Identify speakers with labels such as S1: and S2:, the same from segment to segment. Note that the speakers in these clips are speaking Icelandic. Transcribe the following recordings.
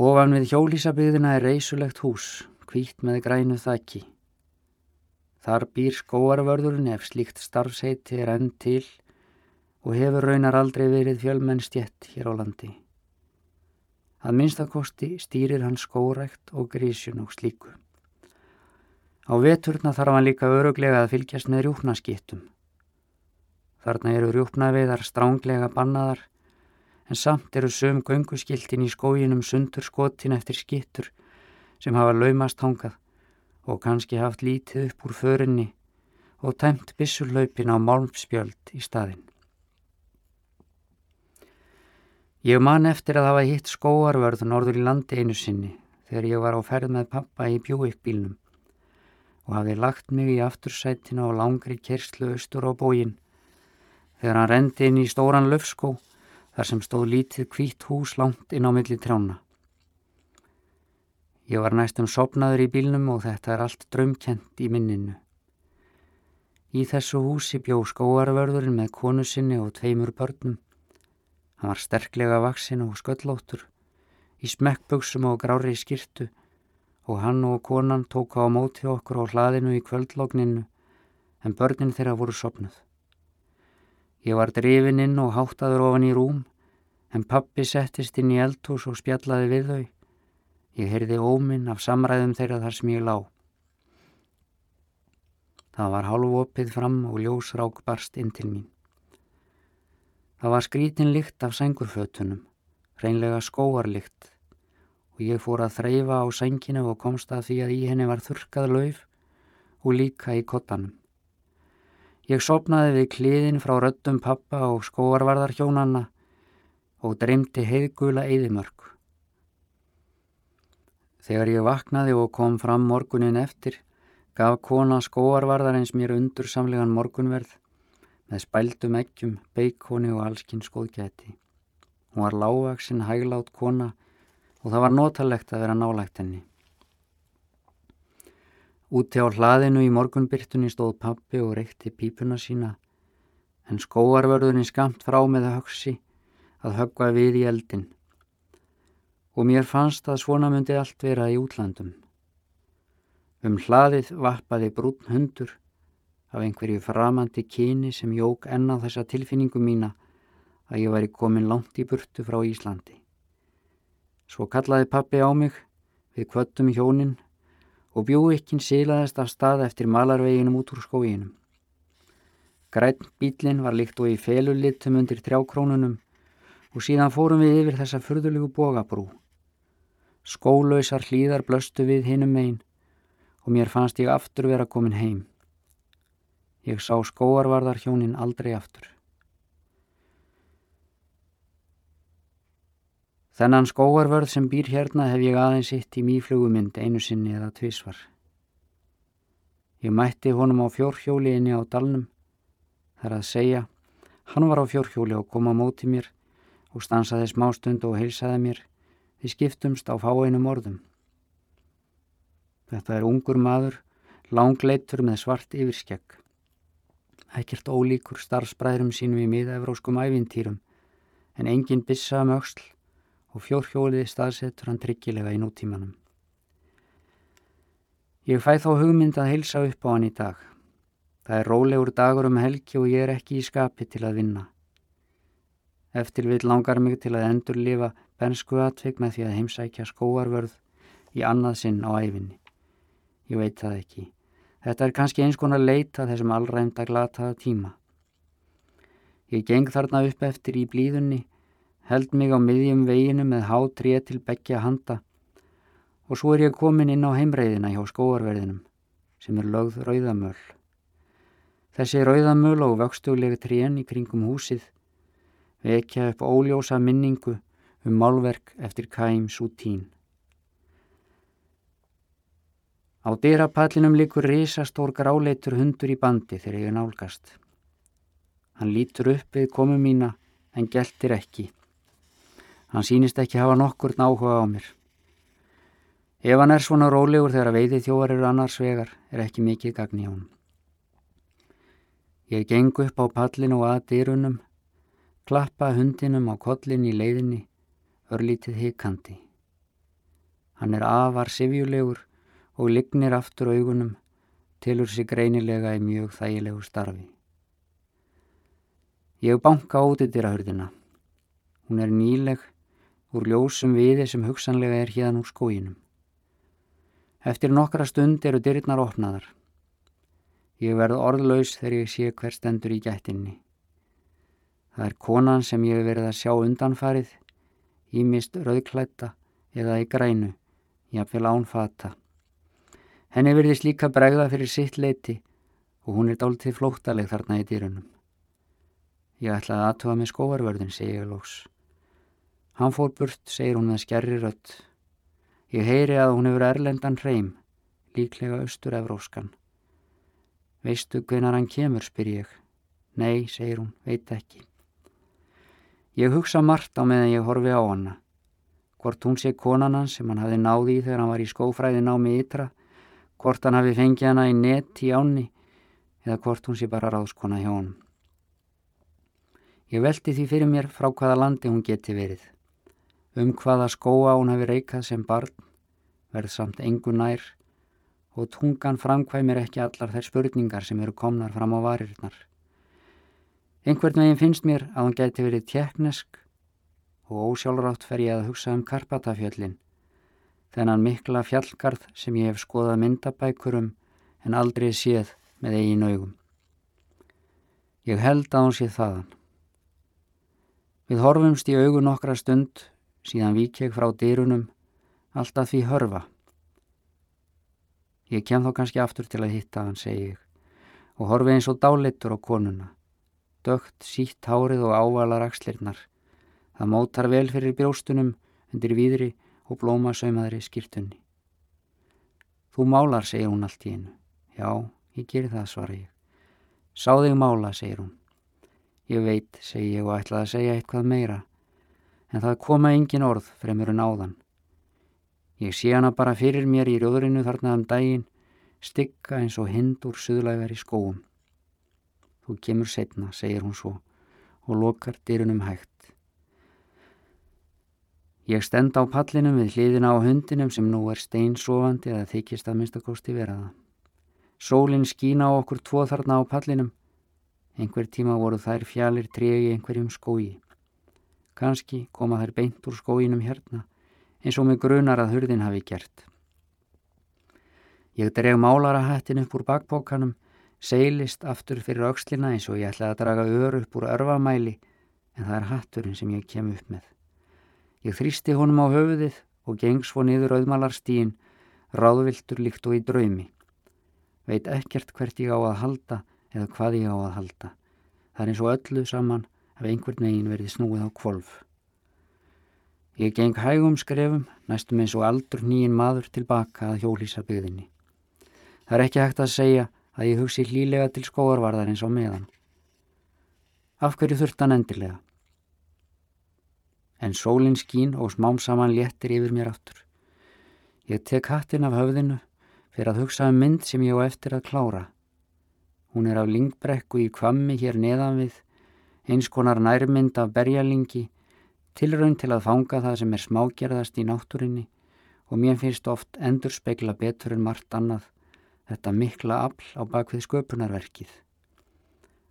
S1: Ofan við hjólísabygðina er reysulegt hús, kvítt með grænu þakki. Þar býr skóarvörðurinn ef slíkt starfsheiti er enn til og hefur raunar aldrei verið fjölmenn stjett hér á landi. Að minnstakosti stýrir hann skórækt og grísjun og slíku. Á veturna þarf hann líka öruglega að fylgjast með rjúpnaskittum. Þarna eru rjúpnaveðar stránglega bannaðar en samt eru söm gönguskiltin í skóginum sundur skotin eftir skittur sem hafa laumast hangað og kannski haft lítið upp úr förinni og tæmt bissurlaupin á málmspjöld í staðin. Ég man eftir að hafa hitt skóarvörð norður í landi einu sinni þegar ég var á ferð með pappa í bjúikbílnum og hafi lagt mig í aftursætina og langri kerslu austur á bógin þegar hann rendi inn í stóran löfskó þar sem stóð lítið kvít hús langt inn á milli trjána. Ég var næstum sopnaður í bílnum og þetta er allt drömkjent í minninu. Í þessu húsi bjó skóarvörðurinn með konu sinni og tveimur börnum. Hann var sterklega vaksin og sköllóttur, í smekkböksum og grári skirtu og hann og konan tóka á móti okkur á hlaðinu í kvöldlókninu en börnin þeirra voru sopnuð. Ég var drifin inn og háttaður ofan í rúm, en pappi settist inn í eldhús og spjallaði við þau. Ég heyrði óminn af samræðum þeirra þar sem ég lá. Það var hálfopið fram og ljósrák barst inn til mín. Það var skrítin lykt af sengurfötunum, reynlega skóarlykt og ég fór að þreyfa á senginu og komst að því að í henni var þurkað lauf og líka í kottanum. Ég sopnaði við kliðin frá röttum pappa og skóarvarðar hjónanna og dreymdi heiðgula eðimörk. Þegar ég vaknaði og kom fram morgunin eftir, gaf kona skóarvarðar eins mér undursamlegan morgunverð með spældum eggjum, beikoni og allskinn skóðgæti. Hún var lágvaksinn, hæglátt kona og það var notalegt að vera nálægt henni. Úti á hlaðinu í morgunbyrtunni stóð pappi og reykti pípuna sína en skóarvörðunni skamt frá með högsi að höggva við í eldin og mér fannst að svona myndi allt vera í útlandum. Um hlaðið vappaði brún hundur af einhverju framandi kyni sem jók enna þessa tilfinningu mína að ég væri komin langt í burtu frá Íslandi. Svo kallaði pappi á mig við kvöttum hjónin og bjóikkin sílaðist af stað eftir malarveginum út úr skóginum. Græn bílinn var líkt og í felulittum undir trjákrónunum og síðan fórum við yfir þessa fyrðulegu bogabrú. Skólausar hlýðar blöstu við hinum megin og mér fannst ég aftur vera komin heim. Ég sá skóarvarðar hjónin aldrei aftur. Þennan skóarvörð sem býr hérna hef ég aðeins hitt í mýflugumynd einu sinni eða tvísvar. Ég mætti honum á fjórhjóli inni á dalnum. Það er að segja, hann var á fjórhjóli og kom á móti mér og stansaði smástund og heilsaði mér. Við skiptumst á fáeinum orðum. Þetta er ungur maður, langleitur með svart yfirskegg. Ekkert ólíkur starfsbræðrum sínum í miða-evróskum ævintýrum en engin bissa um auksl og fjórhjóliði staðsettur hann tryggilega í nútímanum. Ég fæ þó hugmynd að heilsa upp á hann í dag. Það er rólegur dagur um helgi og ég er ekki í skapi til að vinna. Eftir vil langar mig til að endur lifa bensku atvik með því að heimsækja skóarvörð í annað sinn á æfinni. Ég veit það ekki. Þetta er kannski eins konar leita þessum allræmda glataða tíma. Ég geng þarna upp eftir í blíðunni held mig á miðjum veginu með hátrið til begja handa og svo er ég komin inn á heimreiðina hjá skóarverðinum sem er lögð rauðamöl. Þessi rauðamöl og vöxtuglega trén í kringum húsið vekja upp óljósa minningu um málverk eftir Kaim Sútín. Á dyrapallinum likur risastór gráleitur hundur í bandi þegar ég nálgast. Hann lítur upp við komu mína en geltir ekki. Hann sínist ekki hafa nokkur náhuga á mér. Ef hann er svona rólegur þegar veiði þjóar eru annars vegar, er ekki mikið gagn í honum. Ég geng upp á pallinu og að dyrunum, klappa hundinum á kollin í leiðinni, örlítið hikandi. Hann er afar sifjulegur og lignir aftur augunum, tilur sig greinilega í mjög þægilegu starfi. Ég banka út í dyrahörðina. Hún er nýleg úr ljósum viði sem hugsanlega er hérna úr skóginum. Eftir nokkra stund eru dyrnar opnaðar. Ég verð orðlaus þegar ég sé hver stendur í gættinni. Það er konan sem ég hef verið að sjá undanfarið, ímist rauðklætta eða í grænu, jáfnvel ánfata. Henni verðist líka bregða fyrir sitt leiti og hún er dáltið flóttaleg þarna í dýrunum. Ég ætlaði aðtöfa með skóarvörðin, segi ég lóks. Hann fór burt, segir hún með skerri rött. Ég heyri að hún hefur erlendan hreim, líklega austur-evróskan. Veistu hvenar hann kemur, spyr ég. Nei, segir hún, veit ekki. Ég hugsa margt á meðan ég horfi á hana. Hvort hún sé konan hans sem hann hafi náði í þegar hann var í skófræði námi ytra hvort hann hafi fengið hana í nett í áni eða hvort hún sé bara ráðskona hjá hann. Ég veldi því fyrir mér frá hvaða landi hún geti verið. Um hvaða skóa hún hafi reikað sem barn, verð samt engu nær og tungan framkvæmir ekki allar þær spurningar sem eru komnar fram á varirnar. Einhvern veginn finnst mér að hún geti verið tjeknesk og ósjálfrátt fer ég að hugsa um Karpatafjöllin þennan mikla fjallgarð sem ég hef skoðað myndabækurum en aldrei séð með eigin augum. Ég held að hún sé þaðan. Við horfumst í augun nokkra stund, síðan vík ég frá dýrunum, alltaf því hörfa. Ég kem þá kannski aftur til að hitta hann, segi ég, og horfi eins og dálittur á konuna. Dögt, sítt hárið og ávalar axlirnar. Það mótar vel fyrir brjóstunum undir výðri og blóma saumaðri skýrtunni. Þú málar, segir hún allt í einu. Já, ég gerir það, svara ég. Sá þig mála, segir hún. Ég veit, segi ég og ætlaði að segja eitthvað meira, en það koma engin orð fremur en áðan. Ég sé hana bara fyrir mér í rjóðrinu þarna um daginn, stygga eins og hind úr suðlægar í skóum. Þú kemur setna, segir hún svo, og lokar dyrunum hægt. Ég stend á pallinum við hliðina á hundinum sem nú er steinsofandi eða þykist að minnstakosti vera það. Sólinn skína á okkur tvo þarna á pallinum. Einhver tíma voru þær fjalir tregi einhverjum skói. Kanski koma þær beint úr skóinum hérna, eins og mig grunar að hurðin hafi gert. Ég dreg málarahættin upp úr bakbókanum, seilist aftur fyrir aukslina eins og ég ætlaði að draga ör upp úr örfamæli, en það er hatturinn sem ég kem upp með. Ég þrýsti honum á höfuðið og geng svo niður auðmalarstíin, ráðviltur líkt og í draumi. Veit ekkert hvert ég á að halda eða hvað ég á að halda. Það er eins og öllu saman ef einhvern veginn verið snúið á kvolf. Ég geng hægum skrefum, næstum eins og aldur nýjin maður tilbaka að hjólísa byggðinni. Það er ekki hægt að segja að ég hugsi hlílega til skóarvarðar eins á meðan. Af hverju þurft hann endilega? en sólinn skín og smám saman léttir yfir mér aftur. Ég tek hattin af höfðinu fyrir að hugsa um mynd sem ég á eftir að klára. Hún er af lingbrekku í kvammi hér neðan við, eins konar nærmynd af berjalingi, tilraun til að fanga það sem er smágerðast í náttúrinni og mér finnst oft endur spekla betur en margt annað þetta mikla afl á bakvið sköpunarverkið.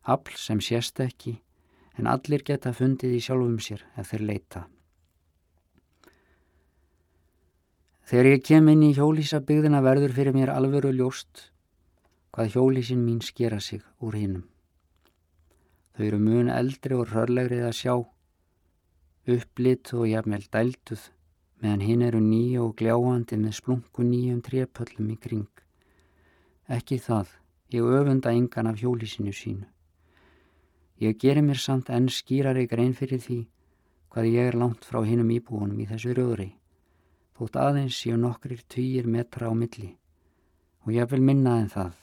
S1: Afl sem sést ekki en allir geta fundið í sjálfum sér ef þeir leita. Þegar ég kem inn í hjólísabygðina verður fyrir mér alvöru ljóst hvað hjólísin mín skera sig úr hinnum. Þau eru mun eldri og rörlegrið að sjá, upplit og jafnvel dælduð, meðan hinn eru nýja og gljáandi með splungu nýjum trepöllum í kring. Ekki það, ég öfunda engan af hjólísinu sínu. Ég gerir mér samt enn skýrari grein fyrir því hvað ég er langt frá hinnum íbúunum í þessu rjóðri, þótt aðeins séu nokkrir týjir metra á milli og ég vil minna en það.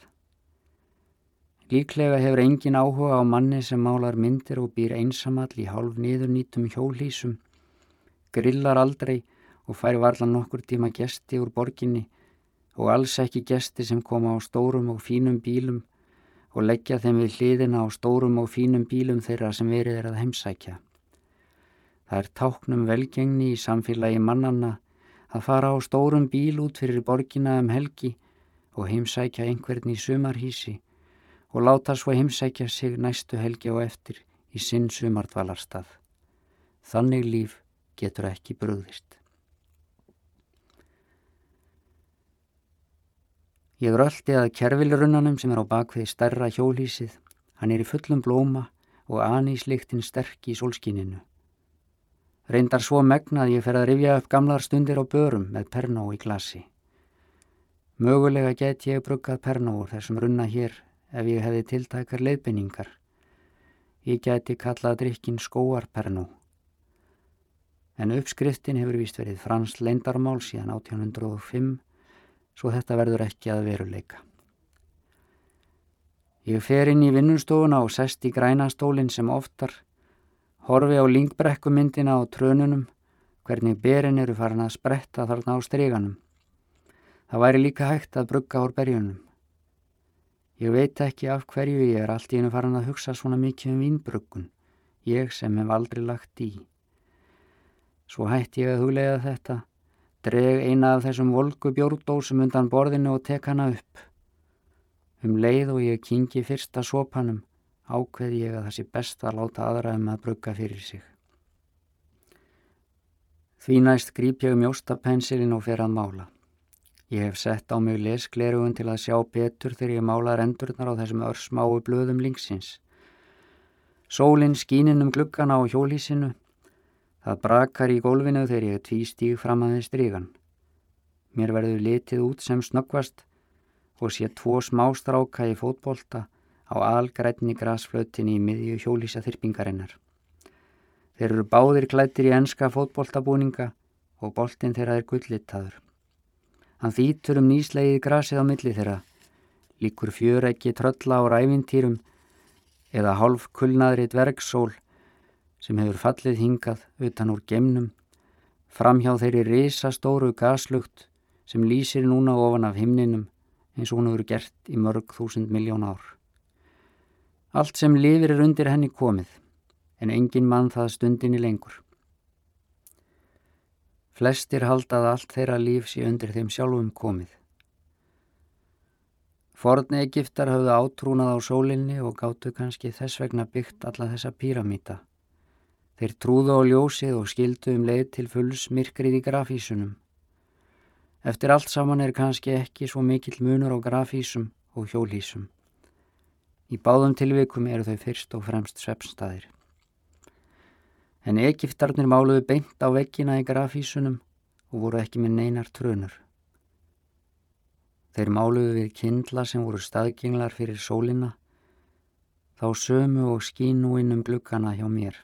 S1: Líklega hefur engin áhuga á manni sem málar myndir og býr einsamall í hálf niðurnýtum hjólísum, grillar aldrei og fær varlan nokkur tíma gesti úr borginni og alls ekki gesti sem koma á stórum og fínum bílum og leggja þeim við hliðina á stórum og fínum bílum þeirra sem verið er að heimsækja. Það er táknum velgengni í samfélagi mannanna að fara á stórum bíl út fyrir borgina um helgi og heimsækja einhvern í sumarhísi og láta svo heimsækja sig næstu helgi og eftir í sinn sumardvalarstað. Þannig líf getur ekki brúðist. Ég röldi að kervilrunnanum sem er á bakvið stærra hjólísið. Hann er í fullum blóma og anísliktinn sterk í sólskininu. Reyndar svo megnað ég fer að rifja upp gamlar stundir á börum með pernó í glasi. Mögulega get ég bruggað pernóur þessum runna hér ef ég hefði tiltækar leiðbynningar. Ég geti kallað drikkin skóarpernó. En uppskriftin hefur vist verið frans leindarmál síðan 1805 svo þetta verður ekki að veruleika. Ég fer inn í vinnustofuna og sest í grænastólinn sem oftar, horfi á lingbrekkumyndina á trönunum, hvernig berin eru farin að spretta þarna á stryganum. Það væri líka hægt að brugga ár berjunum. Ég veit ekki af hverju ég er allt í hennu farin að hugsa svona mikið um vínbruggun, ég sem hef aldrei lagt í. Svo hætti ég að huglega þetta, dreg eina af þessum volgu bjórdósum undan borðinu og tek hana upp. Um leið og ég kingi fyrsta sopanum ákveði ég að það sé best að láta aðra um að brugga fyrir sig. Því næst grýp ég um jóstapensilin og fer að mála. Ég hef sett á mig lesklerugun til að sjá betur þegar ég mála rendurnar á þessum örsmáu blöðum linksins. Sólinn skíninn um gluggana á hjólísinu. Það brakar í gólfinu þegar ég tvístíg fram aðeins strygan. Mér verður litið út sem snöggvast og sé tvo smástráka í fótbolta á algrætni grasflötinni í miðju hjólísa þyrpingarinnar. Þeir eru báðir klættir í enska fótboltabúninga og boltin þeirra er gullitaður. Hann þýtur um nýslegið grasið á milli þeirra, líkur fjöreggi trölla á ræfintýrum eða hálf kulnaðri dvergsól sem hefur fallið hingað utan úr gemnum, framhjá þeirri risastóru gaslugt sem lýsir núna ofan af himninum eins og hún hefur gert í mörg þúsund miljón ár. Allt sem lifir er undir henni komið, en engin mann það stundinni lengur. Flestir haldað allt þeirra líf sé undir þeim sjálfum komið. Forni Egiptar hafðu átrúnað á sólinni og gáttu kannski þess vegna byggt alla þessa píramíta. Þeir trúðu á ljósið og skildu um leið til fulls myrkrið í grafísunum. Eftir allt saman er kannski ekki svo mikill munur á grafísum og hjólísum. Í báðum tilvikum eru þau fyrst og fremst svepnstaðir. En Egiptarnir máluðu beint á veggina í grafísunum og voru ekki með neinar trönur. Þeir máluðu við kindla sem voru staðgenglar fyrir sólina, þá sömu og skínu inn um glukkana hjá mér.